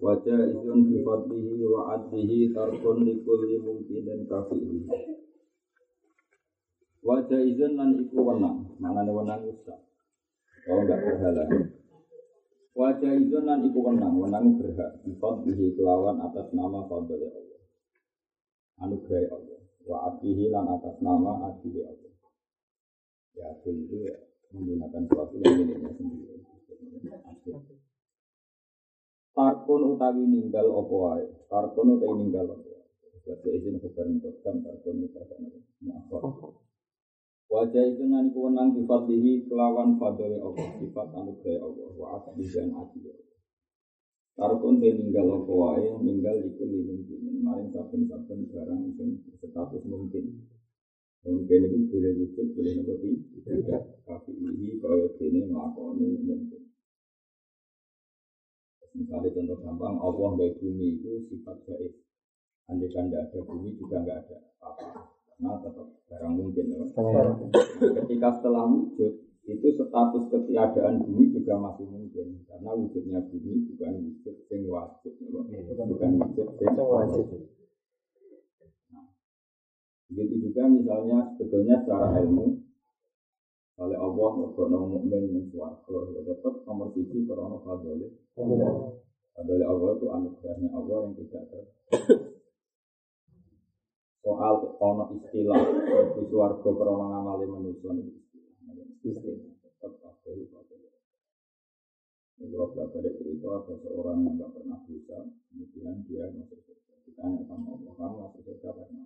Wajah izun fi fadlihi wa adlihi tarkun likulli mungkinin kafihi. Wajah izun lan iku wenang, manane wenang usah. Kalau enggak berhala. Wajah izun lan iku wenang, wenang berhak fi fadlihi kelawan atas nama fadli Allah. Anugerah Allah. Wa adlihi lan atas nama adli Allah. Ya, itu ya menggunakan suatu yang miliknya sendiri. Tarkun utawi ninggal apa wae. Tarkun utawi ninggal apa wae. Bahasa izin kebarin kodam tarkun utawi apa Wajah itu nanti kewenang sifat dihi kelawan fadli Allah, sifat anugerah Allah, wa asli dan adil. Tarkun te ninggal apa wae, ninggal iku mungkin. Maring saben-saben barang sing status mungkin. Mungkin itu boleh wujud, boleh nopo tidak. Tapi ini kaya dene nglakoni mungkin. Misalnya contoh gampang, Allah nggak bumi itu sifat gaib. Andai kan tidak ada bumi juga nggak ada apa. Karena tetap barang mungkin. Ya. Ketika setelah wujud, itu status ketiadaan bumi juga masih mungkin. Karena wujudnya bumi bukan wujud yang wajib. Ya. Bukan wujud yang wajib. Nah, begitu juga misalnya sebetulnya secara ilmu, oleh Allah mergono mukmin yang suwargo ya tetap nomor siji karena fadli fadli Allah. Itu anugerahnya Allah yang tidak ter soal ono istilah di suwargo karena ngamali manusia itu istilah. Tetap fadli fadli kalau belajar cerita ada seorang yang tidak pernah bisa kemudian dia masuk surga. Ditanya sama Allah kamu masuk surga karena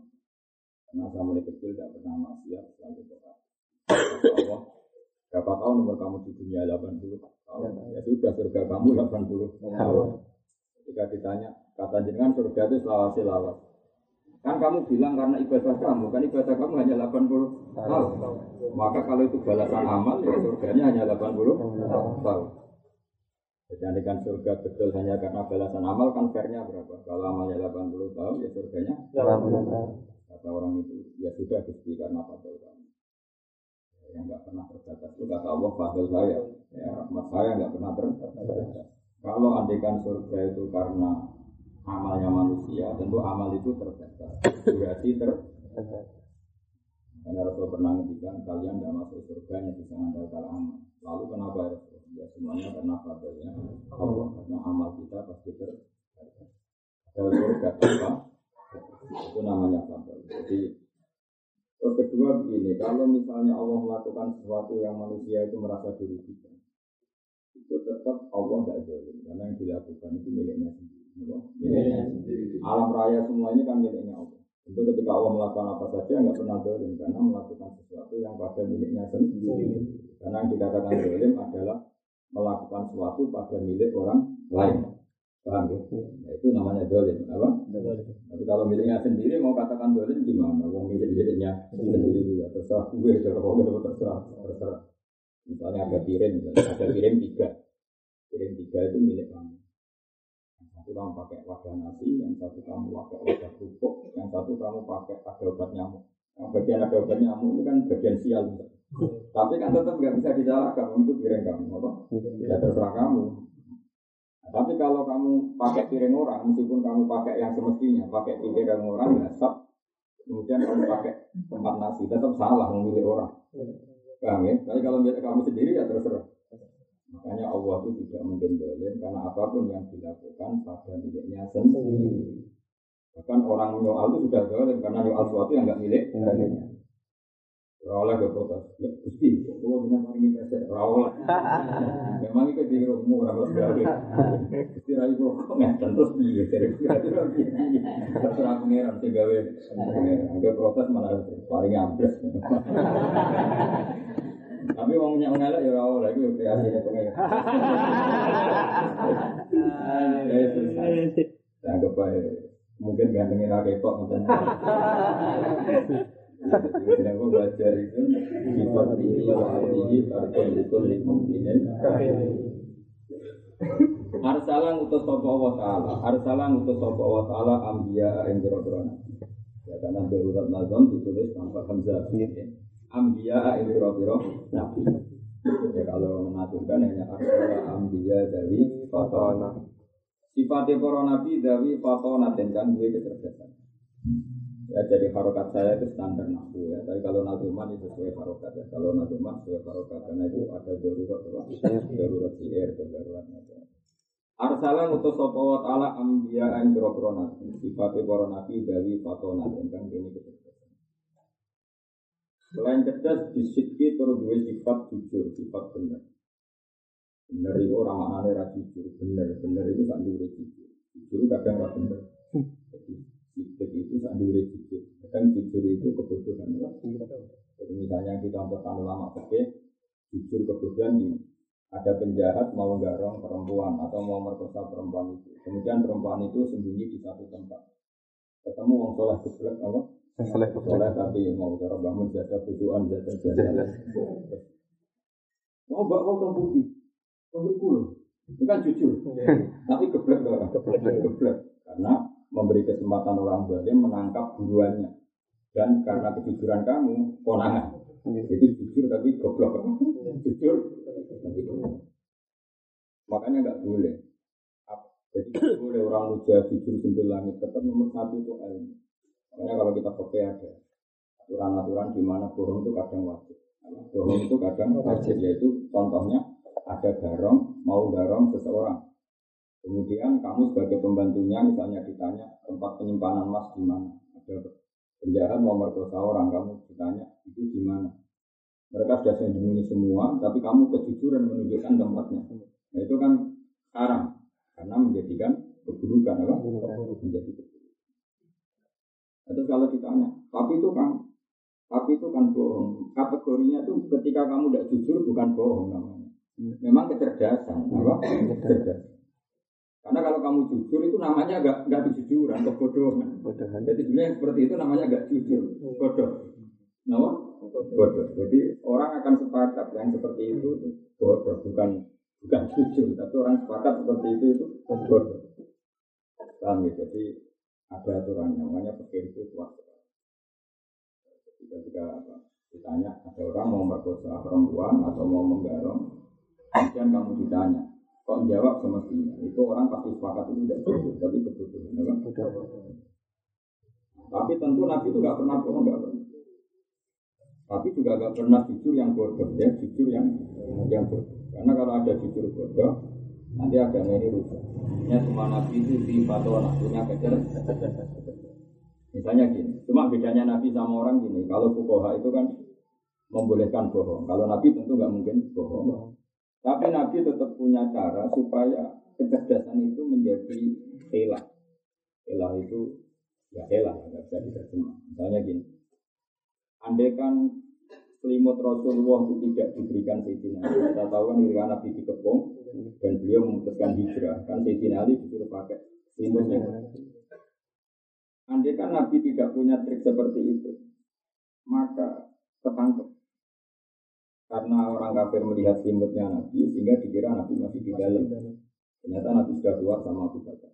karena saya mulai kecil tidak pernah maksiat selalu berdoa Allah berapa tahun umur kamu di dunia 80 tahun? Ya. Sudah surga kamu 80 tahun. Ketika ditanya kata jenengan surga itu selawasi lawas. Kan kamu bilang karena ibadah kamu kan ibadah kamu hanya 80 tahun. Maka kalau itu balasan amal ya surganya hanya 80 tahun. Jadi kan surga betul hanya karena balasan amal kan fairnya berapa? Kalau amalnya 80 tahun ya surganya 80 tahun. Kata orang itu ya sudah gusti karena kamu yang nggak pernah terbatas. Itu kata Allah fadl saya. Ya rahmat saya nggak pernah terbatas. Kalau andikan surga itu karena amalnya manusia tentu amal itu terbatas. Durasi terbatas karena Rasul pernah ngendikan kalian tidak masuk surga yang bisa mengandalkan amal. Lalu kenapa ya Rasul? Ya semuanya karena fadlnya. Allah karena amal kita pasti terbatas. Kalau surga apa? Itu namanya fadl. Jadi Terus kedua begini, kalau misalnya Allah melakukan sesuatu yang manusia itu merasa dirugikan, itu tetap Allah tidak zalim karena yang dilakukan itu miliknya sendiri. Miliknya sendiri. Alam raya semua ini kan miliknya Allah. Itu ketika Allah melakukan apa saja nggak pernah zalim karena melakukan sesuatu yang pada miliknya sendiri. Karena yang dikatakan zalim adalah melakukan sesuatu pada milik orang lain. Paham ya? Nah, itu namanya dolim, apa? Tapi kalau miliknya sendiri mau katakan dolim gimana? Wong milik miliknya sendiri ya terserah gue, cara kau gue terserah, terserah. Misalnya ada piring, ada piring tiga, piring tiga itu milik kamu. Yang satu kamu pakai wadah nasi, yang satu kamu pakai wadah kerupuk, yang satu kamu pakai ada obat nyamuk. Yang bagian ada obat nyamuk ini kan bagian sial. Tapi kan tetap nggak bisa disalahkan untuk piring kamu, apa? Ya terserah kamu. Tapi kalau kamu pakai piring orang, meskipun kamu pakai yang semestinya, pakai piring orang, ya stop. Kemudian kamu pakai tempat nasi, tetap salah memilih orang. Paham ya? Tapi kalau kamu sendiri ya terserah. Makanya Allah itu tidak mungkin karena apa pun yang dilakukan pada miliknya sendiri. Bahkan orang menyoal itu sudah dolim karena nyoal sesuatu yang nggak milik miliknya. Rawlah ke protes. Ya, Gusti, kalau benar ini presiden, rawlah. Memang itu di rumah orang bergawe. Gusti rai kok ngeten terus kira-kira Terserah pangeran sing gawe. Angger protes malah paling ambles. Tapi wong nyak ngelak ya ora oleh iku kreasine pengen. Anggap bae mungkin gantengin ra ketok Jadi aku belajar itu sifat tinggi tinggi tarikul likul limumkinin Arsalah ngutus sapa wa ta'ala Arsalah ngutus sapa wa ta'ala Ambiya yang nabi. Ya karena darurat nazam ditulis tanpa hamzah. Ambiya yang biro-biro nabi. Ya kalau mengaturkan hanya Arsalah Ambiya dari Fatona. Sifatnya para nabi dari Fatona Dan kan gue kecerdasan Ya jadi harokat saya itu standar nafsu ya. Tapi kalau nazuman itu sesuai harokat ya. Kalau nazuman sesuai harokat karena itu ada darurat? Darurat atau darurat nabi. Arsalah ngutus sapa wa ta'ala ambiya ing boro nabi. Sifate para nabi dari fatona ingkang kene kecerdasan. Selain cerdas disidki terus duwe sifat jujur, sifat benar. Bener itu orang maknanya ra jujur, bener, bener itu sak jujur. Jujur kadang ra bener. Sidik itu dulu jujur. Kadang jujur itu kebodohan. Jadi misalnya kita contohkan ulama fikih, jujur kebodohan ini. Ada penjahat mau garong perempuan atau mau merkosa perempuan itu. Kemudian perempuan itu sembunyi di satu tempat. Ketemu wong soleh keblek apa? Soleh Soleh tapi mau cara bangun jasa bujuan jasa jasa. Mau mbak mau tong putih, tong Itu kan jujur. Tapi geblek orang. Geblek. Karena memberi kesempatan orang zalim menangkap buruannya. Dan karena kejujuran kamu, konangan. Jadi jujur tapi goblok. Jujur tapi goblok. Makanya nggak boleh. Jadi nggak boleh orang muda jujur sambil langit. Tetap nomor satu itu ilmu. Makanya kalau kita pakai ada aturan-aturan di mana bohong itu kadang wajib. Bohong itu kadang wajib yaitu contohnya ada garong mau garong seseorang Kemudian kamu sebagai pembantunya misalnya ditanya tempat penyimpanan emas di mana? Ada penjahat mau merkosa orang, kamu ditanya itu di mana? Mereka sudah sembunyi semua, tapi kamu kejujuran menunjukkan tempatnya. Nah itu kan haram karena menjadikan keburukan apa? Menjadi keburukan. Terus kalau ditanya, tapi itu kan, tapi itu kan bohong. Kategorinya itu ketika kamu tidak jujur bukan bohong namanya. Memang kecerdasan, apa? Kecerdasan. Karena kalau kamu jujur itu namanya gak gak kejujuran, kebodohan. Bodohan. Jadi dunia seperti itu namanya gak jujur, bodoh. Nama? Bodoh. Jadi orang akan sepakat yang seperti itu bodoh, bukan bukan jujur, tapi orang sepakat seperti itu itu bodoh. Paham ya? Jadi ada aturan namanya pikir itu kuat. Ketika apa? ditanya ada orang mau merkosa perempuan atau mau menggarong, kemudian kamu ditanya, kok jawab semestinya itu orang pasti sepakat itu tidak jujur tapi kebodohan ya kan? tapi tentu Nabi itu nggak pernah bohong nggak pernah. Tapi juga nggak pernah jujur yang bodoh ya jujur yang yang bodoh. Karena kalau ada jujur bodoh nanti agama ini rusak. Ya semua Nabi itu di fatwa punya kejar misalnya gini cuma bedanya Nabi sama orang gini. Kalau fukoha itu kan membolehkan bohong. Kalau Nabi tentu nggak mungkin bohong tapi Nabi tetap punya cara supaya kecerdasan itu menjadi telah. Telah itu ya telah, nggak bisa diterjemah. Misalnya gini, andai kan selimut Rasulullah itu tidak diberikan Sayyidina Ali. Kita tahu kan ketika Nabi dikepung dan beliau memutuskan hijrah, kan Sayyidina Ali disuruh pakai selimutnya. Andai kan Nabi tidak punya trik seperti itu, maka ketangkep karena orang kafir melihat selimutnya Nabi sehingga dikira Nabi masih di dalam. Ternyata Nabi sudah keluar sama Abu Bakar.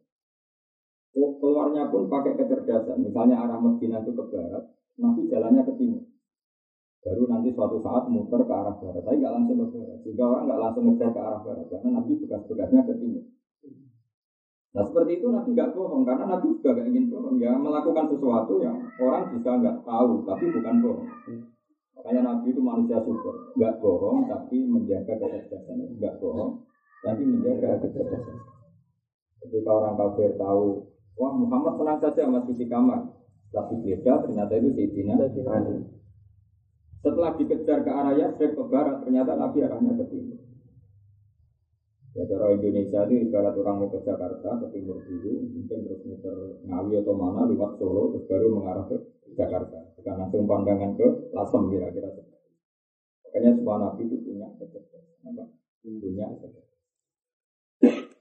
Oh, keluarnya pun pakai kecerdasan. Misalnya arah Medina itu ke barat, Nabi jalannya ke timur. Baru nanti suatu saat muter ke arah barat. Tapi nggak langsung ke barat. Sehingga orang nggak langsung ngejar ke arah barat. Karena Nabi bekas-bekasnya ke timur. Nah seperti itu Nabi nggak bohong. Karena Nabi juga nggak ingin bohong. Ya melakukan sesuatu yang orang bisa nggak tahu. Tapi bukan bohong. Makanya Nabi itu manusia syukur, nggak bohong tapi menjaga kecerdasan, nggak bohong tapi menjaga kecerdasan. Ketika orang kafir tahu, wah Muhammad tenang saja masih di kamar, tapi beda ternyata itu Sayyidina Ali. Setelah dikejar ke arah Yastrib ke barat, ternyata Nabi arahnya ke timur. Ya cara Indonesia itu ibarat orang mau ke Jakarta ke timur dulu, mungkin terus muter Ngawi atau mana lewat Solo, terus baru mengarah ke Jakarta. Bukan langsung pandangan ke Lasem kira-kira Makanya semua nabi itu punya kecerdasan. Apa? Punya kecerdasan.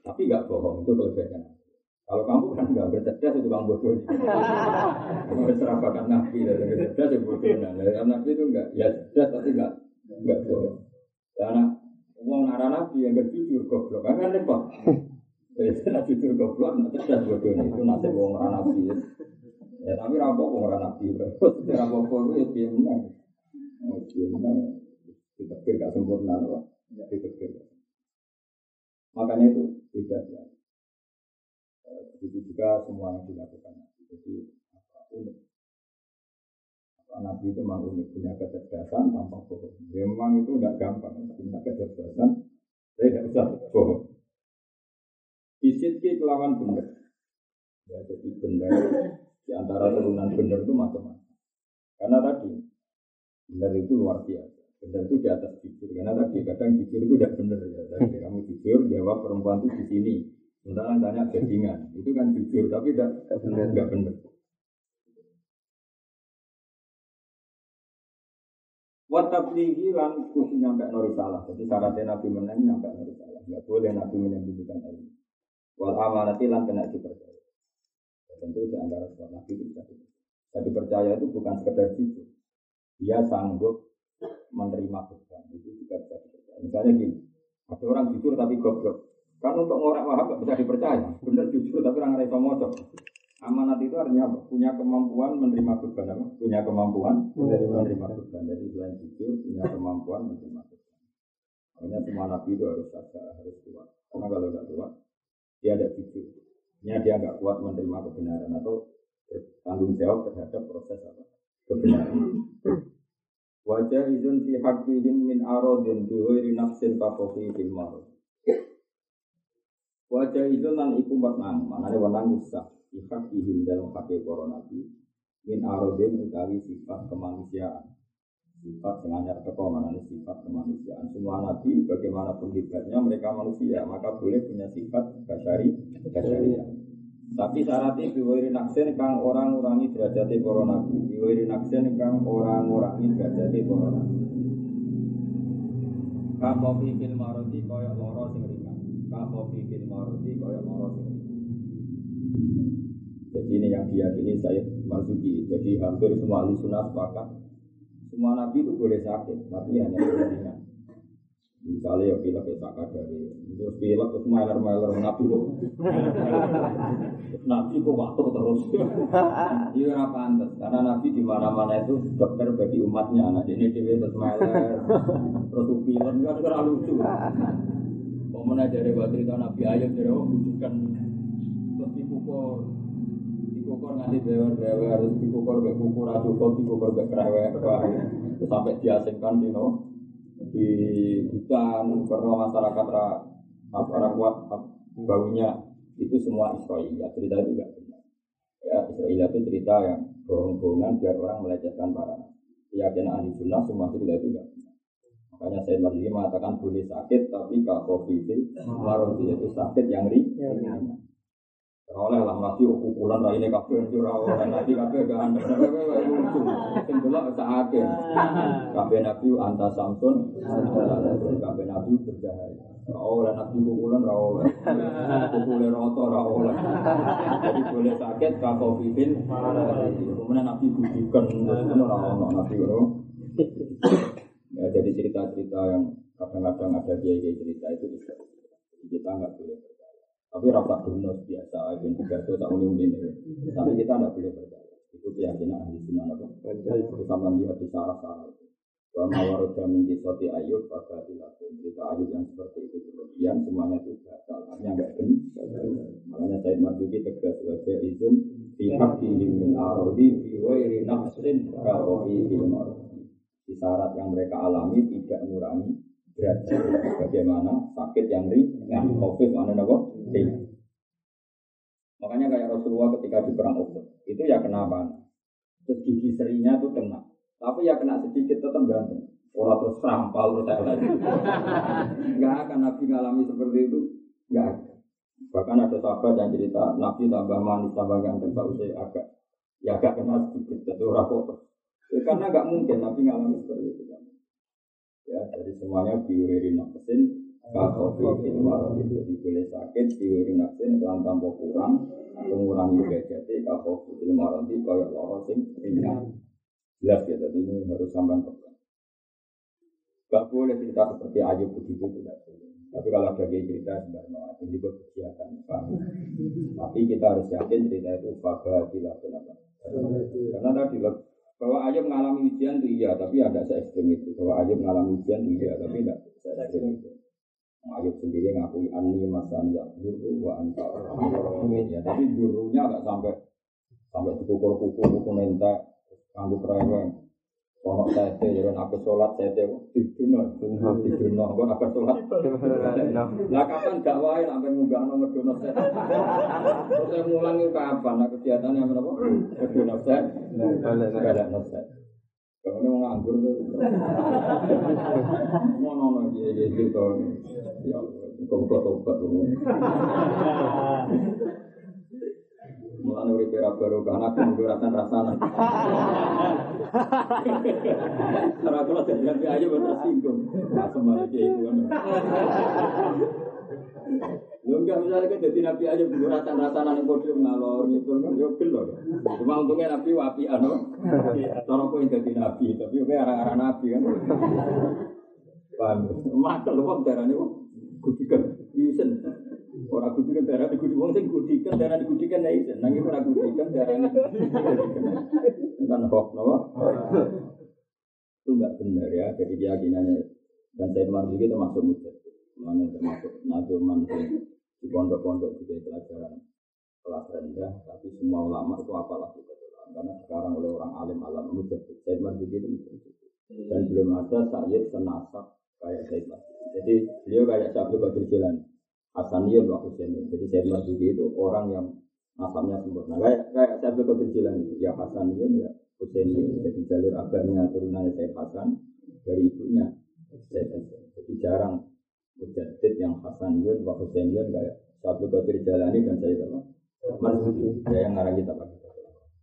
Tapi nggak bohong itu kelebihannya. Kalau kamu kan nggak bercerdas itu kamu bodoh. Kamu serapakan nabi dari cerdas ya bodoh. Nah, dari nabi itu enggak ya cerdas tapi enggak enggak bodoh. Karena uang arah nabi yang berjujur goblok kan kan repot. Jadi jujur goblok, nak cerdas bodoh itu nasib uang arah nabi. Ya tapi uang arah nabi. Rampok itu ya dia menang. Dia menang. Dipikir gak sempurna loh. Dipikir. Makanya itu beda ya. Begitu juga semua yang dilakukan Nabi. Jadi apa, unik. Apa, Nabi itu memang unik punya kecerdasan tanpa bohong. Ya, memang itu tidak gampang punya kecerdasan. Saya tidak usah bohong. Isit kelawan benar. Ya, jadi benar di antara turunan benar itu macam-macam. Karena tadi benar itu luar biasa. Benar itu di atas jujur. Karena tadi kadang jujur itu tidak benar ya. Tadi kamu jujur jawab perempuan itu di sini. Sementara tanya bajingan, itu kan jujur, tapi tidak benar. Enggak benar. Watablihi lan kudu nyampe nori salah. Jadi syaratnya Nabi menang nyampe nori salah. Enggak boleh Nabi menyembunyikan ilmu. Wal amanati lan kena dipercaya. Tentu di antara sebab Nabi itu bisa. Jadi percaya itu bukan sekedar jujur. Dia sanggup menerima beban. Itu juga bisa dipercaya. Misalnya gini, ada orang jujur tapi goblok. Kan untuk orang wahab gak bisa dipercaya. Bener jujur tapi orang rasa mocok. Amanat itu artinya? Punya kemampuan menerima beban apa? Punya kemampuan menerima, menerima beban. Jadi selain jujur, punya kemampuan menerima beban. Makanya semua nabi itu harus ada, harus kuat. Karena kalau tidak kuat, dia ada jujur. Ini dia nggak kuat menerima kebenaran atau tanggung jawab terhadap proses apa? Kebenaran. Wajah izun fi haqqihim min arodin biwiri nafsin kafofi fil marud. Wajah izun lan iku menang, maknanya menang rusak. Ihak ihim dalam hati para nabi min arodin utawi sifat kemanusiaan sifat sengaja teko mana sifat kemanusiaan. Semua nabi bagaimanapun hebatnya mereka manusia maka boleh punya sifat kasari kasari tapi syaratnya biwiri naksen kang orang urangi derajatnya para nabi. Biwiri naksen kang orang urangi derajatnya para nabi. Kakofi fil maroti koyok loro sing ringan. Kakofi fil maroti koyok loro sing jadi ini yang diyakini saya Marzuki. Jadi hampir semua ahli sunnah sepakat semua nabi itu boleh sakit, tapi hanya ringan. Misalnya ya pilek ya sakit dari terus pilek terus mailer mailer nabi kok. Nabi kok waktu terus. Iya nggak pantas karena nabi di mana mana itu dokter bagi umatnya anak ini dia terus mailer terus pilek itu kan lucu. Mana dari waktu itu nabi ayat dari oh bukan terus dipukul dikukur nanti dewer-dewer harus dikukur be kukur cukup dikukur be kerewek terus sampai diasingkan di no di hutan karena masyarakat ra ra kuat baunya. Itu semua Israel cerita benar. Ya Israel itu cerita yang bohong-bohongan biar orang melecehkan para keyakinan ahli sunnah semua cerita benar. Makanya saya lagi mengatakan boleh sakit tapi kalau covid itu itu sakit yang ringan oleh lah lagi ukuran rai ini kafe itu oleh nanti kafe anda kafe lucu. Sing delok nabi anta samsun kafe nabi bercahaya oleh nabi ukuran ra oleh. Ukuran roto ra oleh. Jadi boleh sakit kafe fifin kemudian nabi bujukan kemudian ra ono nabi ya jadi cerita-cerita yang kadang-kadang ada kiai cerita itu kita nggak boleh tapi rasa bonus biasa, yang tiga itu tak uni ini. Tapi kita tidak boleh percaya. Itu keyakinan ahli sunnah apa? Itu sama dia di salah salah. Wa mawaroda min kisoti ayub pada dilakukan cerita ayub yang seperti itu kemudian semuanya itu batal. Artinya enggak benar. Makanya Said Marzuki tegas wajah izun pihak dihim min arodi fi wairi nafsin kawahi bil Di syarat yang mereka alami tidak mengurangi derajat bagaimana sakit yang ringan covid mana nopo makanya kayak Rasulullah ketika di perang Uhud itu ya kenapa terus gigi serinya tuh kena. Tapi ya kena sedikit tetap ganteng orang terus sampal terus saya lagi. Nggak akan Nabi ngalami seperti itu nggak ada bahkan ada sahabat yang cerita Nabi tambah manis tambah ganteng tak usah agak ya agak kena sedikit jadi orang kok. Karena nggak mungkin Nabi ngalami seperti itu Ya, jadi semuanya biwiri nafsin kakofi fil marad itu boleh sakit biwiri nafsin kelan tanpa kurang atau mengurangi gadgetnya kakofi fil itu kayak loro sing. Jelas ya, jadi ini harus sampai pegang. Gak boleh cerita seperti Ayub begitu tidak boleh. Tapi kalau ada cerita sebenarnya itu juga kegiatan. Tapi kita harus yakin cerita itu fakta tidak kenapa. Karena tadi bahwa Ayub mengalami ujian itu iya, tapi ada se ekstrim itu. Bahwa Ayub mengalami ujian itu iya, tapi tidak se ekstrim itu. Ayub sendiri ngakui ani masani ya dulu wa anta ya tapi jurunya nggak sampai sampai dipukul pukul pukul nentek anggup reweng Kono sete, jadi aku sholat sete, diduno, diduno, aku nak sholat. Lah kapan dakwah nak mengunggah nomor dono sete? Terus mulang itu kapan? Nah kegiatannya apa? Dono gak ada. Kalau ini nganggur tuh, mau nono dia dia itu ya, tobat tuh. Mulane urip ora baru kan aku nggo rasan rasana. Karena aku lagi jadi aja bener singgung. Nah, semuanya itu kan. Lu enggak misalnya kan jadi nabi aja nggo rasan rasana ning podium ngalor gitu kan yo gelo. Cuma untungnya nabi wapi anu. Cara kok jadi nabi tapi oke arah-arah nabi kan. Paham? Makel wong darane wong gudikan. Isen. Orang gudikan darah di gudikan, wong sing gudikan darah di gudikan ya isen. Nangis orang gudikan darah Kan hoax, no? Itu enggak benar ya. Jadi keyakinannya dan saya juga termasuk mujad. Mana termasuk nadoman di pondok-pondok juga pelajaran kelas rendah, tapi semua ulama itu apalah juga karena sekarang oleh orang alim alam mujad. Saya juga itu dan belum ada sayyid senasab kayak saya Jadi beliau kayak Syabdu Qadir Jilani. Hasaniyun wa Husainiyun. Jadi saya Marzuki itu orang yang nasabnya sempurna. Kayak kayak Syabdu Qadir Jilani. Ya Hasaniyun ya Husainiyun. Jadi jalur abangnya turunannya saya Hasan dari ibunya saya Jadi jarang mujadid yang Hasaniyun wa Husainiyun kayak Syabdu Qadir Jilani dan apa? Marzuki. Saya yang ngarang kita pakai.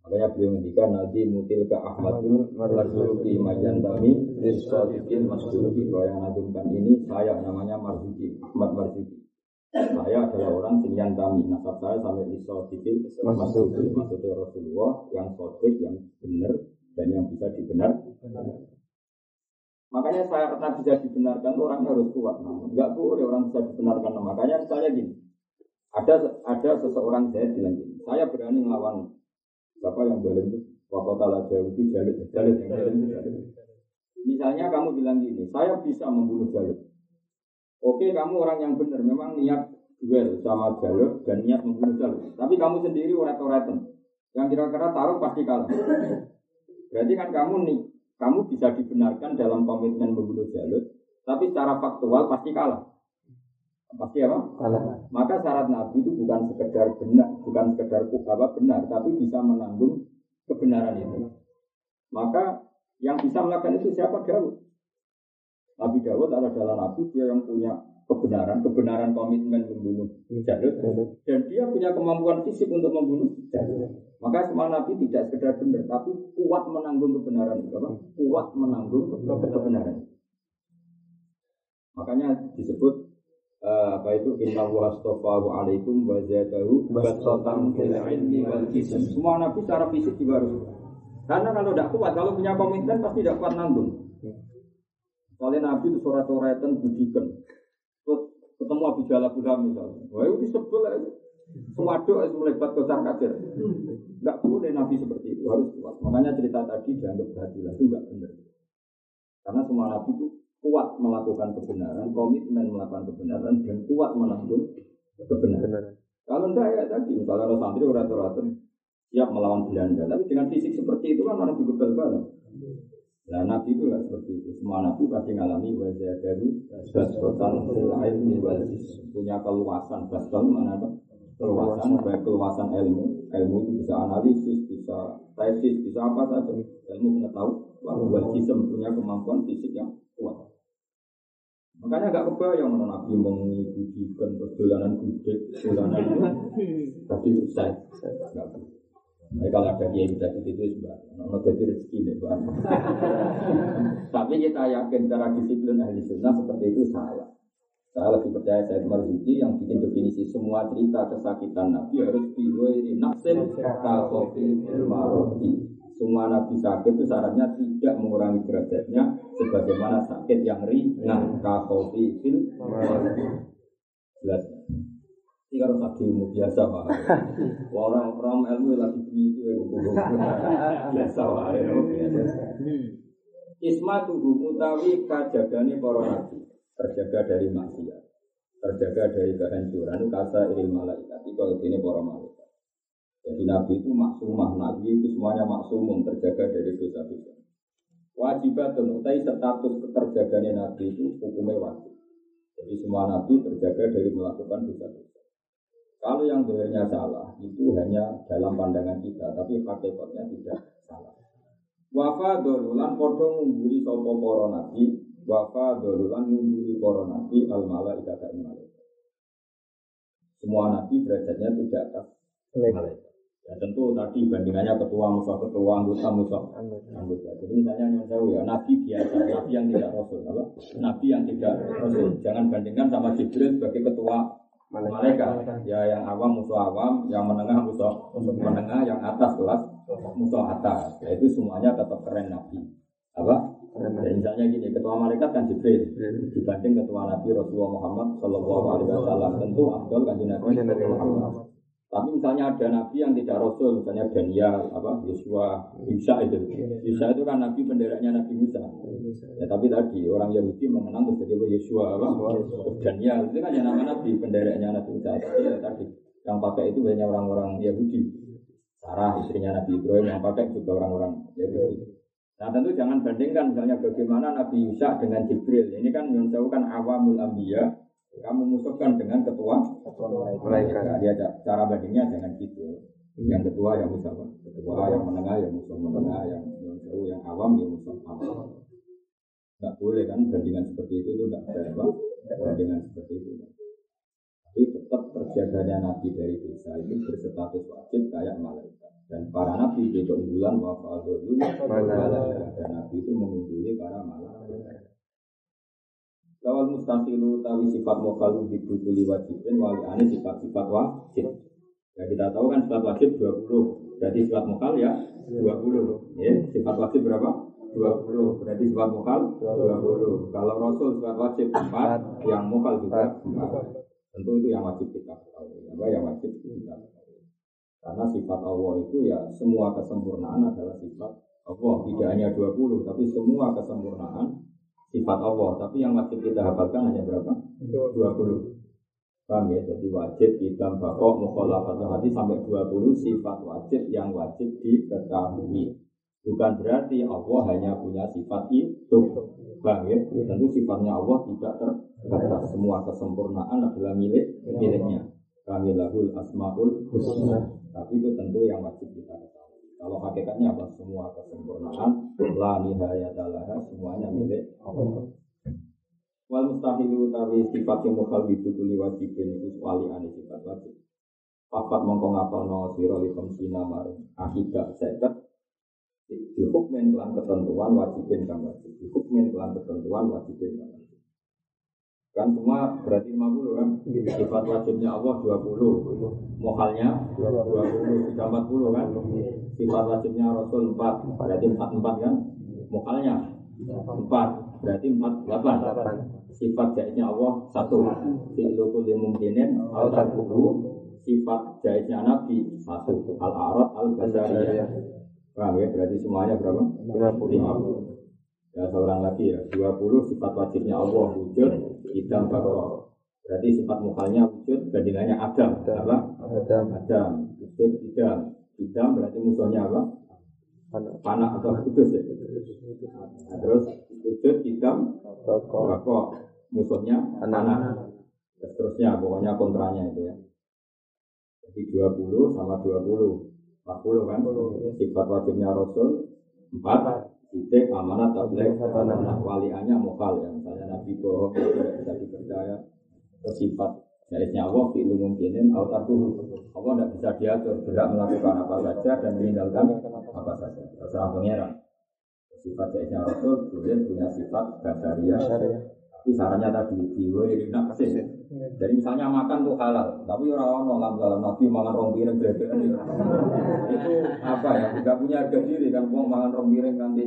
Makanya beliau ngendikan nanti mutil ke Ahmadun Marzuki Majantami Rizalikin Masduki bahwa yang ngagumkan ini saya namanya Marzuki Ahmad Marzuki saya adalah orang yang kami nasab saya sampai Rizalikin Masduki maksudnya Rasulullah yang sotik yang benar dan yang bisa dibenar Makanya saya pernah bisa dibenarkan orangnya harus kuat. Nah, enggak boleh orang bisa dibenarkan. Makanya misalnya gini, ada ada seseorang saya bilang gini, saya berani melawan Siapa yang boleh itu? Waktu tala jauh itu jalur, jalur yang jalur. Misalnya kamu bilang gini, saya bisa membunuh jalur. Oke, kamu orang yang benar, memang niat duel sama jalur dan niat membunuh jalur. Tapi kamu sendiri urat-uratan. Yang kira-kira taruh pasti kalah. Berarti kan kamu nih, kamu bisa dibenarkan dalam komitmen membunuh jalur, tapi secara faktual pasti kalah. Pasti apa? Kalah. Maka syarat Nabi itu bukan sekedar benar, bukan sekedar apa benar, tapi bisa menanggung kebenaran itu. Maka yang bisa melakukan itu siapa Daud? Nabi Daud adalah Nabi dia yang punya kebenaran, kebenaran komitmen membunuh Jalut, dan dia punya kemampuan fisik untuk membunuh Jalut. Maka semua Nabi tidak sekedar benar, tapi kuat menanggung kebenaran itu, apa? Kuat menanggung kebenaran. Makanya disebut apa itu inna wa astafahu alaikum wa zadahu basatan fil ilmi wal jism. Semua nabi secara fisik juga harus karena kalau tidak kuat, kalau punya komitmen pasti tidak kuat nanggung. Soalnya Nabi itu surat-suratan budikan. Terus ketemu Abu Jalal Buddha misalnya. Wah itu disebut aja. Itu melebat kocar kacir. Enggak boleh Nabi seperti itu, harus kuat. Makanya cerita tadi dianggap berhati itu enggak benar. Karena semua Nabi itu kuat melakukan kebenaran, komitmen melakukan kebenaran, dan kuat menanggung kebenaran. Kalau enggak ya tadi, misalnya orang santri orang siap melawan Belanda, tapi dengan fisik seperti itu kan orang juga banget. Nah Nabi itu nggak seperti itu. Semua Nabi pasti ngalami wajah dari basdotan ilmi punya keluasan. Basdon mana apa? Keluasan, baik keluasan ilmu. Ilmu itu bisa analisis, bisa tesis, bisa apa saja. Ilmu pengetahuan. Wal jism punya kemampuan fisik yang kuat. Makanya gak kebayang mana Nabi mengikuti terus dolanan gudeg, dolanan tapi saya nggak Nah, kalau ada kiai bisa itu itu sebab, ono jadi rezeki bang. Tapi kita yakin secara disiplin ahli sunnah seperti itu salah. Saya lebih percaya saya Marzuki yang bikin definisi semua cerita kesakitan Nabi harus ini nafsin kakofi maroti. Semua Nabi sakit itu syaratnya tidak mengurangi derajatnya sebagaimana sakit yang ringan kakofi fil Jelas. Ini kan sakit ilmu biasa pak. Orang orang ilmu lagi begitu ya biasa pak. Isma tubuh mutawi kajagani para nabi terjaga dari maksiat, terjaga dari kehancuran, kata ilmu malaikat, itu ini para malaikat. Jadi Nabi itu maksumah, Nabi itu semuanya maksumum, terjaga dari dosa-dosa. Wajibat dan utai status keterjagaannya Nabi itu hukumnya wajib. Jadi semua Nabi terjaga dari melakukan dosa-dosa. Kalau yang sebenarnya salah, itu hanya dalam pandangan kita, tapi hakikatnya tidak salah. Wafa dolulan podong mengguri sopo poro nabi Wafa dolulan ngunjuli para nabi al malaikat ing malaikat. Semua nabi derajatnya tidak atas malaikat. Ya tentu tadi bandingannya ketua musuh ketua anggota musuh anggota. Jadi misalnya yang tahu ya nabi biasa, nabi yang tidak rasul, apa? Nabi yang tidak rasul. Jangan bandingkan sama Jibril sebagai ketua malaikat. Ya yang awam musuh awam, yang menengah musuh menengah, yang atas kelas musuh atas. Ya itu semuanya tetap keren nabi. Apa? Dan misalnya gini, ketua malaikat kan Jibril dibanding ketua Nabi Rasulullah Muhammad Shallallahu Alaihi Wasallam tentu Abdul kan Nabi Muhammad. Tapi misalnya ada nabi yang tidak rasul, misalnya Daniel, apa Yosua, Isa itu. Isa itu kan nabi penderaknya Nabi Musa. Ya tapi tadi orang Yahudi mengenang menjadi Yosua apa? Daniel itu kan yang nama nabi penderaknya Nabi Musa. Tapi ya tadi yang pakai itu banyak orang-orang Yahudi. Sarah istrinya Nabi Ibrahim yang pakai juga orang-orang Yahudi. Nah tentu jangan bandingkan misalnya bagaimana Nabi Yusa dengan Jibril. Ini kan yang tahu kan awamul ambiya. Kamu musuhkan dengan ketua malaikat. Nah, dia cara bandingnya jangan gitu. Yang ketua yang musuh ketua yang menengah yang musuh menengah yang jauh yang awam yang musuh awam. Tidak boleh kan bandingan seperti itu itu tidak apa bandingan seperti itu. Tapi tetap terjaganya Nabi dari dosa itu berstatus wajib kayak malaikat. Dan para nabi itu unggulan wa fadlul dan nabi itu mengungguli para malaikat. Lawal mustaqilu tawi sifat mukhalu dibutuli wajibin wali ane sifat-sifat wajib. Ya kita tahu kan sifat wajib 20. Berarti sifat mukhal ya 20. Ya, sifat wajib berapa? 20. Berarti sifat mukhal 20. Kalau Rasul sifat wajib 4, yang mukhal juga 4. Tentu itu yang wajib kita tahu. Apa yang wajib kita tahu. Karena sifat Allah itu ya semua kesempurnaan adalah sifat Allah. Tidak hanya 20, tapi semua kesempurnaan sifat Allah. Tapi yang wajib kita hafalkan hanya berapa? 20. Paham ya? Jadi wajib kita bakok mukhalafat hati sampai 20 sifat wajib yang wajib diketahui. Bukan berarti Allah hanya punya sifat itu. Paham ya? Tentu sifatnya Allah tidak terbatas. Semua kesempurnaan adalah milik miliknya. Kami lahul asmaul husna. Tapi itu tentu yang wajib kita. Kalau hakikatnya apa? Semua kesempurnaan, la nihayatalah, semuanya milik Allah. Wal mustahilu utawi sifat yang mukhal itu kuli wajibin itu wali ane sifat wajib. Papat mongko ngapal no siro li komsina mari akibat seket Dihukmin kelan ketentuan wajibin kang wajib Dihukmin kelan ketentuan wajibin kang wajib Kan semua berarti 50 kan? Sifat wajibnya Allah 20. Mohalnya 20, sudah 40 kan? Sifat wajibnya Rasul 4, berarti 44 kan? Mohalnya 4, berarti 48. Sifat jaitnya Allah 1. Fi'lu kulli mumkinin al Sifat jaitnya Nabi 1. Al-Arad al-Basariyah. Paham ya? Berarti semuanya berapa? 50. Ya seorang lagi ya, 20 sifat wajibnya Allah wujud, idam bakor. Berarti sifat mukhalnya wujud, bandingannya Adam. Apa? Adam. Adam. Wujud idam. Idam berarti musuhnya apa? Panah atau kudus ya. Nah, terus wujud idam bakor. Musuhnya panah. Dan seterusnya, pokoknya kontranya itu ya. Jadi 20 sama 20. 40 kan? Sifat wajibnya Rasul 4 titik amanat tabligh amanat waliannya mokal ya misalnya nabi bohong tidak bisa dipercaya sifat Jalisnya Allah fi'lu mungkinin autaruhu. Allah tidak bisa diatur, berhak melakukan apa saja dan meninggalkan apa saja. Terserah pangeran. Sifat jalisnya Rasul boleh punya sifat basaria. Tapi sarannya tadi diwiri nafsi. Jadi misalnya makan tuh halal, tapi orang orang dalam nabi makan rong piring Itu apa ya? Tidak punya harga diri kan, mau makan rong piring nanti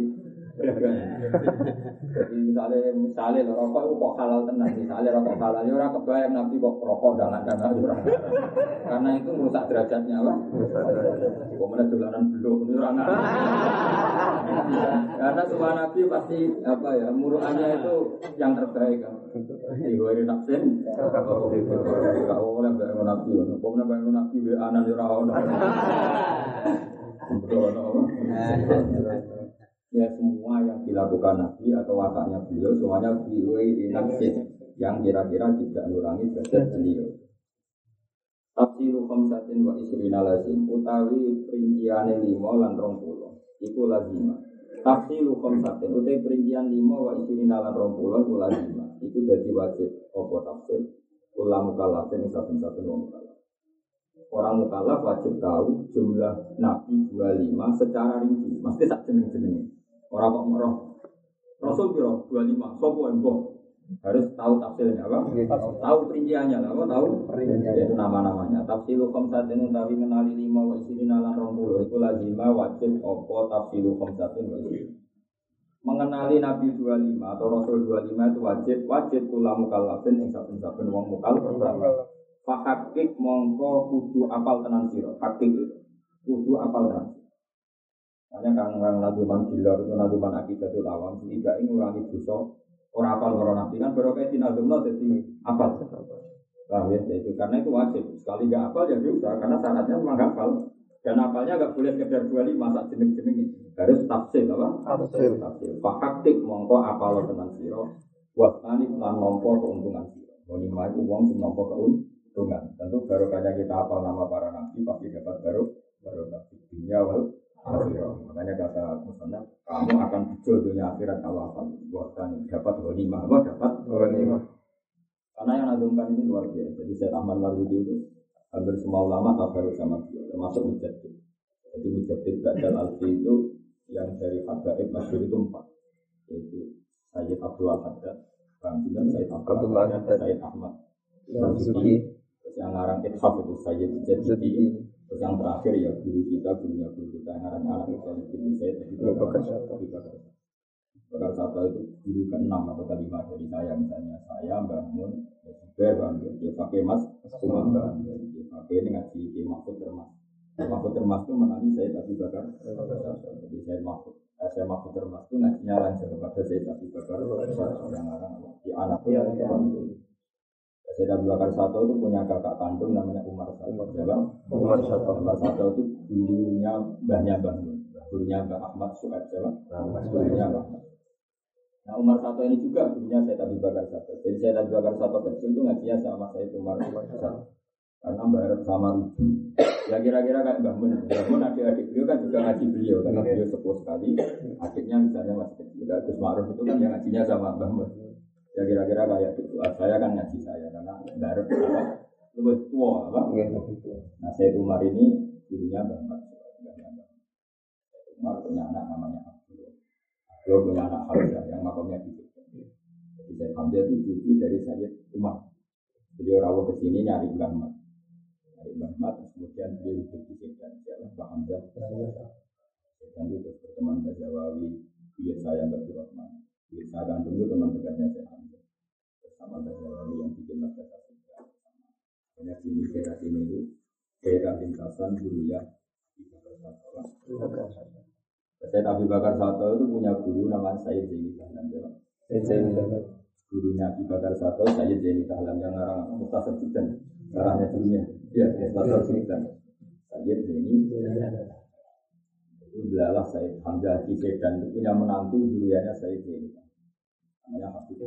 jadi misalnya misalnya rokok itu kok halal tenang, misalnya rokok halal ya orang kebayang nanti kok rokok jangan jangan karena itu merusak derajatnya lah. Kok mana dolanan belum orang Karena semua nabi pasti apa ya muruannya itu yang terbaik kan. Hari nafsin, kau boleh bayang nabi, kau boleh bayang nabi be anan di rawon. Ya semua yang dilakukan Nabi atau wataknya beliau semuanya biwai nafsin yang kira-kira tidak mengurangi derajat beliau. Tafsiru khamsatin wa isrina lazim utawi perinciane lima lan rong puluh iku lazima. Tafsiru khamsatin utawi perincian lima wa isrina lan rong puluh iku lazima. Iku jadi wajib apa tafsir kula mukallafin saben-saben wong mukallaf. Orang mukallaf wajib tahu jumlah nabi 25 secara rinci, mesti tak jeneng-jenenge. Orang kok merah. Rasul dua lima. Sopo embo harus tahu tafsirnya apa? Tahu perinciannya lah. Apa tahu? Itu nama-namanya. Tafsiru khamsatin utawi menali lima wa isirina lan rong puluh. Itu lazima wajib opo tafsiru khamsatin wa isirina. Mengenali Nabi 25 atau Rasul 25 itu wajib wajib kula mukallafin ing saben-saben wong mukallaf. Fakakik mongko kudu apal tenan sira. Hakik itu kudu apal tenan. Hanya kan orang naduman gila itu naduman akidatul awam tidak ingin ngurangi dosa orang apal orang nabi kan baru kayak nadumno jadi apal. Paham ya? Itu karena itu wajib. Sekali nggak apal ya juga karena syaratnya memang hafal. Dan apalnya nggak boleh sekedar dua lima saat jeneng jeneng harus tafsir apa? Tafsir. Tafsir. Fakaktik mongko apal tenan siro. Buat tani lan nompo keuntungan siro. Lima itu uang sing nompo keuntungan. Tentu baru kayak kita apal nama para nabi pasti dapat baru baru nabi dunia wal Makanya kata Musanna, kamu akan hijau dunia akhirat kalau apa? Bahkan dapat lima, apa dapat lima. Karena yang nadumkan ini luar biasa. Jadi saya Ahmad Marzuki itu hampir semua ulama baru sama dia, termasuk Mujadid. Jadi Mujadid Badal Alfi itu yang dari Habaib Masyur itu empat. Yaitu Sayyid Abdul Haddad, Bang dan Sayyid Abdul Haddad, Sayyid Ahmad Marzuki. Terus yang ngarang Ithaf itu Sayyid Jadi Terus yang terakhir ya guru kita, gurunya guru kita yang namanya anak itu bin itu Bakar Satu. Bakar Satu itu guru ke-6 atau kelima dari saya. Misalnya saya Mbak Mun, ya Zubair, Mbak dia pakai Mas, cuma Mbak dia pakai ini ngaji dia Mahfud Termas. Mahfud Termas itu menangi saya tapi Bakar. Jadi saya Mahfud eh, saya Mahfud Termas itu ngajinya langsung kepada saya tapi Bakar. Orang-orang di anaknya itu Sayyid Abu Bakar Sato itu punya kakak kandung namanya Umar Sato. Umar, ya Umar Sato. Umar Sato itu gurunya mbahnya Mbah Gurunya Mbah Ahmad Suhaib, ya Gurunya Mbah. Nah Umar Sato ini juga gurunya Sayyid Abu Bakar Sato. Jadi Sayyid Abu Bakar Sato kecil itu ngajinya sama Sayyid Umar Sato. Karena bareng sama Ruju. Ya kira-kira kayak Mbah Mun. Mbah Mun adik-adik beliau kan juga ngaji beliau. Karena beliau sepuh sekali. Adiknya misalnya masih kecil. Gus Ma'ruf itu kan yang ngajinya sama Mbah Mun. Ya kira-kira kayak gitu. Saya kan ngaji saya karena baru apa? Lebih tua apa? Nah saya Umar ini Mbak Mat. Umar punya anak namanya Abdul. Abdul punya anak Hamzah yang makamnya di. Jadi saya Hamzah itu cucu dari saya Umar. Jadi orang ke sini nyari Mbak Mat. Nyari Mat, kemudian dia hidup di sini dan siapa Mbak Hamzah. Dan itu berteman Mbak Jawawi, dia saya Mbak Rahman. Saya kandung itu teman dekatnya saya sama Bajawawi yang bikin masyarakat sosial. Hanya di daerah ini itu daerah lintasan Dunia Bakar Satu. Saya Nabi Bakar Satu itu punya guru namanya Sayyid Zaini Dahlan. Gurunya Nabi Bakar Satu, Sayyid Zaini Dahlan yang orang Mustasar Jidan. Arahnya dunia. Ya, Mustasar Jidan. Sayyid Zaini itu belalah Sayyid Hamzah Kisir dan itu punya menantu dulunya Sayyid Zaini namanya Habib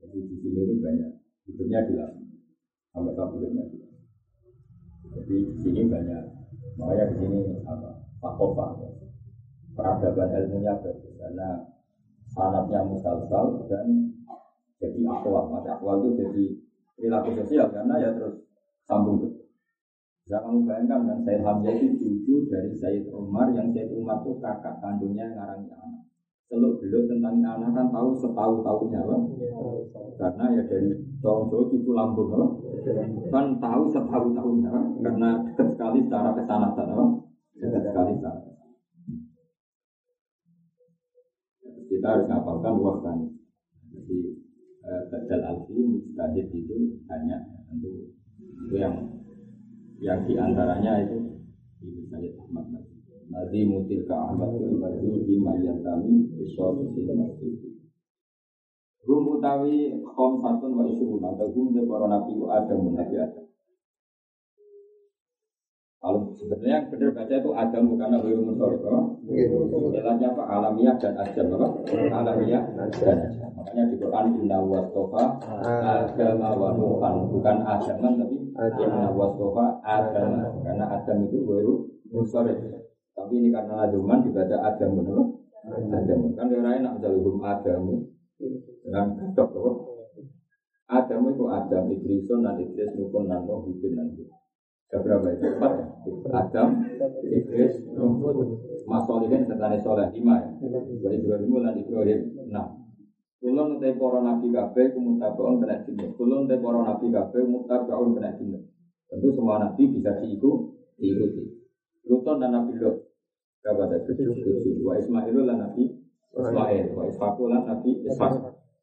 Jadi di sini itu banyak. Hidupnya dilatih sampai kabulnya Jadi di sini banyak. Makanya di sini apa? Fakofa ya. peradaban ilmunya bagus karena sanatnya musalsal dan jadi akwal maka akwal itu jadi perilaku sosial karena ya terus sambung kamu bayangkan kan Said Hamzah itu cucu dari Said Umar yang Said Umar itu kakak kandungnya yang ngarang anak. Seluk beluk tentang anak kan tahu setahu tahunya kan? Karena ya dari Jawa cucu lambung kan? kan tahu setahu tahunya kan? Karena dekat sekali secara kesanatan kan? Dekat sekali secara kita harus ngapalkan kan jadi eh, Badal Alfi Mustahid itu hanya tentu itu yang yang di antaranya itu ini Sayyid Ahmad Nabi Nabi mutil ke Ahmad bin Baju di Mayatami Iswatu Sini Masjid Gum utawi kaum satun wa isyurun atau gum para nabi ada nabi ada kalau sebenarnya yang benar baca itu Adam bukan Nabi Musor, Istilahnya apa? Alamiah dan Adam, apa? Alamiah dan Adam. Makanya di Quran Inna wastofa Adam wa Nuhan bukan Adaman tapi Inna wastofa Adam karena Adam itu baru Musor. Tapi ini karena Aduman dibaca Adam, apa? Adam. Kan orang enak misalnya hukum Adam dengan gadok, apa? Adam itu Adam, Idrison, dan Idris, Nukun, dan Nuh, Hudun, dan berapa itu? Empat ya? Adam, Idris, Nuh, Mas Solihin, serta Soleh, lima ya? Wa Ibrahim, dan Ibrahim, enam. Kulon utai para nabi kabeh kumutabaun kena jinnya. Kulon utai para nabi kabeh mutabaun kena jinnya. Tentu semua nabi bisa diiku, diikuti. Luton dan Nabi Lot. Berapa ada? Tujuh. Wa Ismailul dan Nabi Ismail. Wa Ishaqul dan Nabi.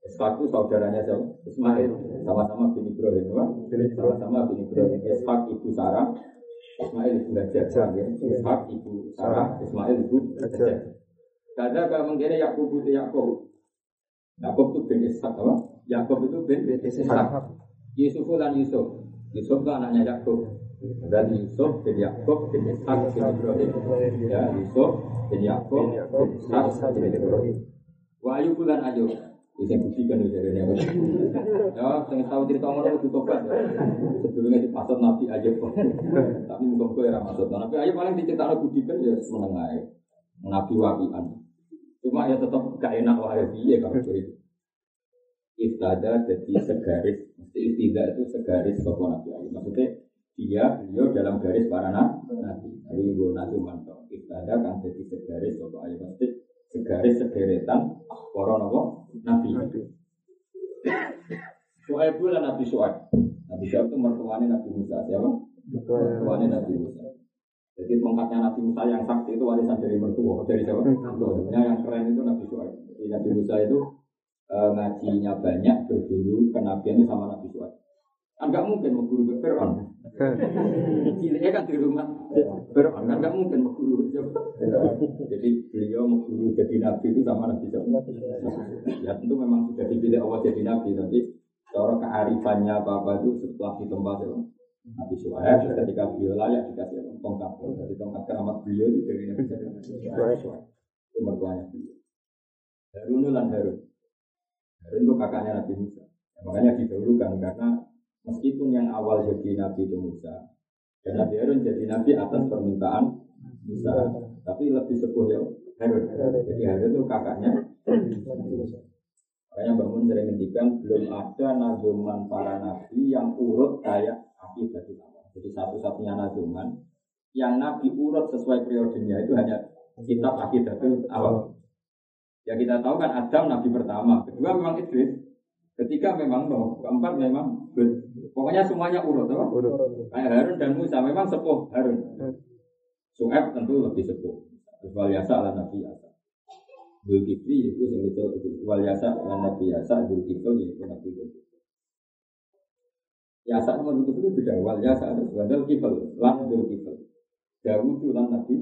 Ishaq itu saudaranya siapa? Ismail. Sama-sama bin Ibrahim. Sama-sama bin Ibrahim. Ishaq ibu Sarah. Ismail ibu Hajar. Ishaq ibu Sarah. Ismail ibu Hajar. Kada kalau mengira Yakub itu Yakub. Yakub itu bin Ishaq apa? Yakub itu bin Ishaq. Yusuf dan Yusuf. Yusuf itu anaknya Yakub. Dan Yusuf bin Yakub bin Ishaq bin Ibrahim. Ya, Yusuf bin Yakub bin Ishaq bin Ibrahim. Wa Ayub dan Ayub. Bisa buktikan dari ini. Ya, yang tahu cerita orang itu tobat. Sebelumnya di pasar Nabi Ayub. Tapi mungkin era masuk. Nabi Ayub paling diceritakan buktikan ya menengah. Nabi wabian. Cuma ya tetap gak enak wahai dia kalau itu. Iftada jadi segaris. Mesti istidah itu segaris sopo Nabi Ayub. Maksudnya dia beliau dalam garis para nabi. Tapi gue nabi mantap. Iftada kan jadi segaris sopo Ayub. Mesti segaris segeretan para nabi. Suhaib itu Nabi Suhaib. Nabi Suhaib itu mertuanya Nabi Musa. Siapa? Mertuanya Nabi Musa. Jadi tongkatnya Nabi Musa yang sakti itu warisan dari mertua, dari siapa? Sebenarnya yang keren itu Nabi Suhaib. Jadi Nabi Musa itu e, ngajinya banyak, berburu kenabian sama Nabi Suhaib. Enggak mungkin mau guru Fir'aun. Ciliknya kan di rumah Fir'aun, kan enggak mungkin mau guru. Jadi beliau mau guru jadi Nabi itu sama Nabi Suhaib. Ya tentu memang sudah dipilih Allah jadi Nabi, tapi cara kearifannya apa-apa itu setelah di tempat itu. Nabi Suhaib ketika beliau layak dikasih tongkat. Jadi tongkat keramat beliau itu dari Nabi Suhaib. Itu mertuanya beliau. Harun dan Harun. Harun itu kakaknya Nabi Musa. Ya, makanya didahulukan karena meskipun yang awal jadi Nabi itu Musa, dan Nabi Harun jadi Nabi atas permintaan Musa. Tapi lebih sepuh ya Harun. Jadi Harun itu kakaknya Makanya bangun sering ngendikan belum ada nazuman para nabi yang urut kayak akibat ulama. Jadi satu-satunya nazuman yang nabi urut sesuai periodenya itu hanya kitab akidatul awal. Ya kita tahu kan Adam nabi pertama, kedua memang Idris, ketiga memang Nuh, keempat memang Pokoknya semuanya urut, apa? Urut. Kayak Harun dan Musa memang sepuh Harun. Su'eb tentu lebih sepuh. Terus Yasa ala Nabi Yasa. Zulkifli itu yang itu wal yasa lan nabi yasa Zulkifli itu nabi Zulkifli. Yasa sama Zulkifli itu beda wal yasa lan Zulkifli. Dawud itu lan nabi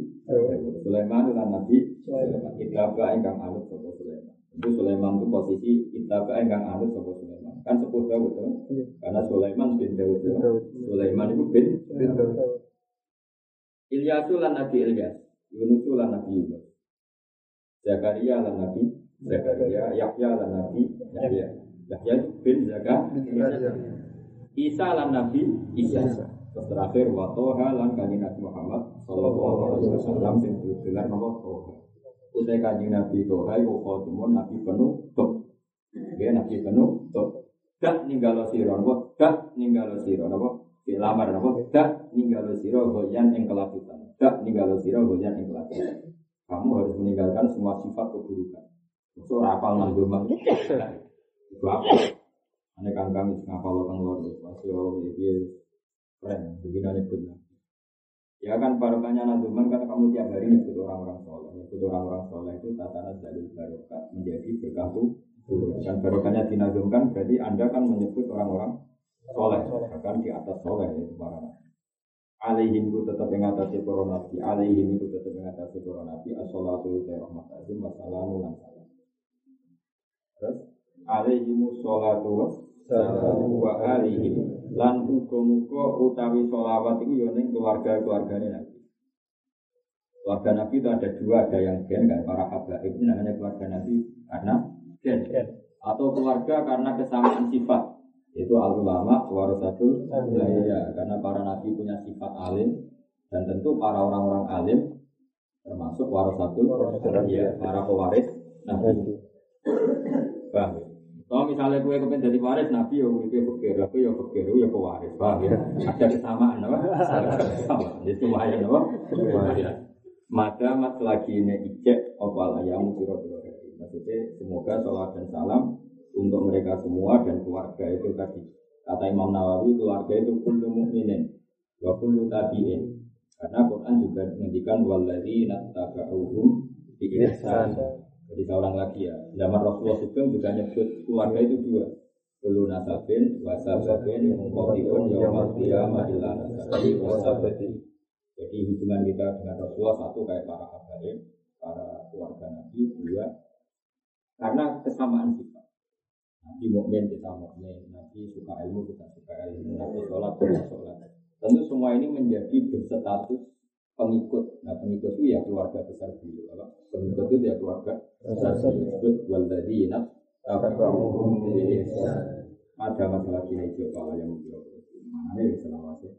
Sulaiman lan nabi anut sapa Sulaiman. Itu Sulaiman itu posisi anut sapa Sulaiman. Kan sepuh Dawud tuh. Karena Sulaiman bin Dawud. Sulaiman itu bin Dawud. Ilyasu lan nabi Ilyas. Yunus lan nabi Yunus. Zakaria lan Nabi Zakaria, Yahya lan Nabi Yahya. Yahya itu bin Zakaria. Isa lan Nabi Isa. Terus terakhir wa toha lan kanjeng Nabi Muhammad sallallahu alaihi wasallam sing gelar nama toha. Utai kanjeng Nabi toha iku khotimun Nabi penuh top. Dia Nabi penuh top. dak ninggalo sira napa dak ninggalo sira napa di lamar napa dak ninggalo sira goyan ing kelakuan dak ninggalo sira goyan ing kelakuan kamu harus meninggalkan semua sifat keburukan. So rapal nang domang itu apa? Ane kan kami ngapal kang lor masih yo iki keren begini nyebut Ya kan barokahnya nazuman karena kamu tiap hari nyebut orang-orang soleh. Nyebut orang-orang soleh itu tatanan dari barokah menjadi berkah Dan barokahnya dinazumkan berarti Anda kan menyebut orang-orang soleh. Bahkan di atas soleh itu para nabi. Alihim itu tetap yang atas para nabi. Alihim itu tetap yang atas para nabi. As-salatu wa rahmat azim wassalamu lan salam. Terus alaihimu sholatu wa alihim lan muga-muga utawi sholawat itu ya ning keluarga-keluargane Nabi. Keluarga Nabi itu ada dua, ada yang gen kan para habaib ini namanya keluarga Nabi karena gen. Atau keluarga karena kesamaan sifat itu al-ulama warasatul ya, karena para nabi punya sifat alim dan tentu para orang-orang alim termasuk warasatul ya, para pewaris nabi. Paham? Kalau misalnya kue kepen jadi waris, Nabi ya gue fakir, aku ya fakir, ya pewaris, paham ya? Ada kesamaan, apa? Sama, ya semuanya, apa? Maka mat lagi ini ijek, opal ayam, kira Maksudnya, semoga sholat dan salam untuk mereka semua dan keluarga itu tadi. Kata Imam Nawawi, keluarga itu kullu mu'minin, wa kullu tabi'in. Karena Quran juga menghentikan waladhi nattaba'uhum di ihsan jadi seorang lagi ya. Zaman Rasulullah Sugeng juga nyebut keluarga itu dua. Kulu nasabin, wasabin, mengkotiun, yawmal qiyamah, illa nasabi, wasabati. Jadi hubungan kita dengan Rasulullah satu kayak para habaib, para keluarga Nabi, dua. Karena kesamaan sifat. Nabi mukmin kita mukmin, Nabi suka ilmu kita suka ilmu, Nabi sholat kita sholat. Tentu semua ini menjadi berstatus pengikut. Nah pengikut itu ya keluarga besar beliau. Apa? Pengikut itu ya keluarga besar beliau. Disebut waladina ada masalah kini coba yang mungkin mana ini selawasnya.